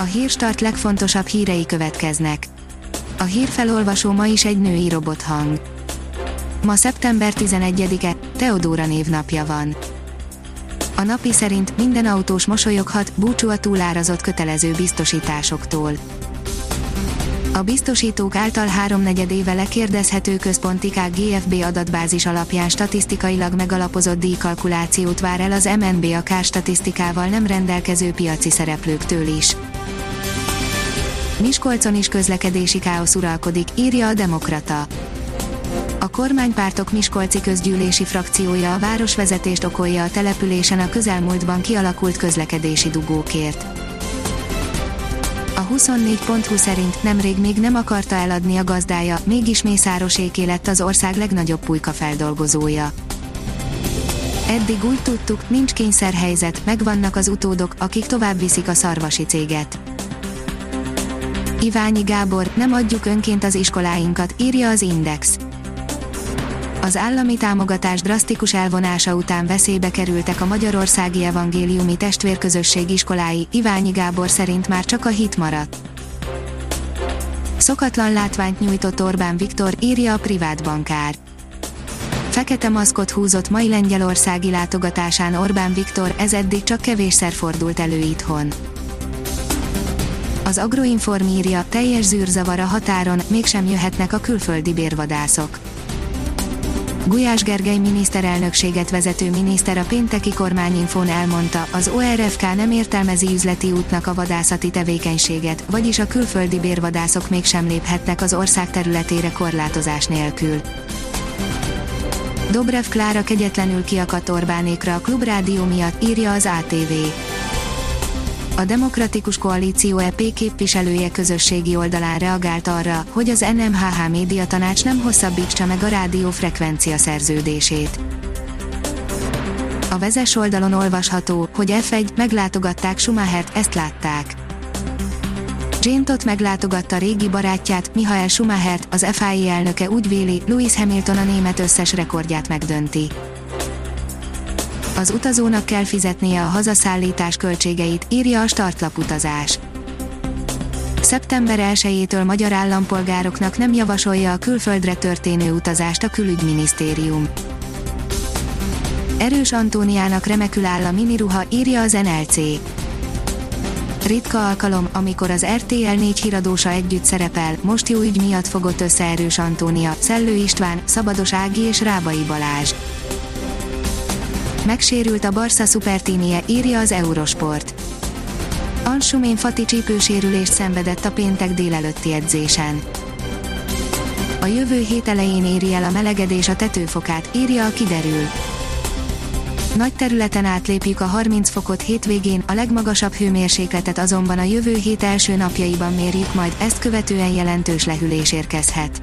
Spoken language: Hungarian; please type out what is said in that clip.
A hírstart legfontosabb hírei következnek. A hírfelolvasó ma is egy női robothang. Ma szeptember 11-e, Teodóra névnapja van. A napi szerint minden autós mosolyoghat, búcsú a túlárazott kötelező biztosításoktól. A biztosítók által háromnegyed éve lekérdezhető központi KGFB adatbázis alapján statisztikailag megalapozott díjkalkulációt vár el az MNB a kárstatisztikával nem rendelkező piaci szereplőktől is. Miskolcon is közlekedési káosz uralkodik, írja a Demokrata. A kormánypártok Miskolci közgyűlési frakciója a városvezetést okolja a településen a közelmúltban kialakult közlekedési dugókért. A 24.20 szerint nemrég még nem akarta eladni a gazdája, mégis Mészároséké lett az ország legnagyobb pulyka feldolgozója. Eddig úgy tudtuk, nincs kényszerhelyzet, megvannak az utódok, akik tovább viszik a szarvasi céget. Iványi Gábor, nem adjuk önként az iskoláinkat, írja az Index. Az állami támogatás drasztikus elvonása után veszélybe kerültek a Magyarországi Evangéliumi Testvérközösség iskolái, Iványi Gábor szerint már csak a hit maradt. Szokatlan látványt nyújtott Orbán Viktor, írja a privát bankár. Fekete maszkot húzott mai lengyelországi látogatásán Orbán Viktor, ez eddig csak kevésszer fordult elő itthon. Az Agroinform írja, teljes zűrzavar a határon, mégsem jöhetnek a külföldi bérvadászok. Gulyás Gergely miniszterelnökséget vezető miniszter a pénteki kormányinfón elmondta, az ORFK nem értelmezi üzleti útnak a vadászati tevékenységet, vagyis a külföldi bérvadászok mégsem léphetnek az ország területére korlátozás nélkül. Dobrev Klára kegyetlenül kiakadt Orbánékra a klubrádió miatt, írja az ATV a Demokratikus Koalíció EP képviselője közösségi oldalán reagált arra, hogy az NMHH média tanács nem hosszabbítsa meg a rádió frekvencia szerződését. A vezes oldalon olvasható, hogy F1 meglátogatták Schumachert, ezt látták. Jane Todd meglátogatta régi barátját, Michael Schumachert, az FIA elnöke úgy véli, Lewis Hamilton a német összes rekordját megdönti az utazónak kell fizetnie a hazaszállítás költségeit, írja a startlap utazás. Szeptember 1-től magyar állampolgároknak nem javasolja a külföldre történő utazást a külügyminisztérium. Erős Antóniának remekül áll a miniruha, írja az NLC. Ritka alkalom, amikor az RTL 4 híradósa együtt szerepel, most jó ügy miatt fogott össze Erős Antónia, Szellő István, Szabados Ági és Rábai Balázs. Megsérült a Barca szupertímie, írja az Eurosport. Ansumén Fati csípősérülést szenvedett a péntek délelőtti edzésen. A jövő hét elején éri el a melegedés a tetőfokát, írja a kiderül. Nagy területen átlépjük a 30 fokot hétvégén, a legmagasabb hőmérsékletet azonban a jövő hét első napjaiban mérjük majd, ezt követően jelentős lehűlés érkezhet.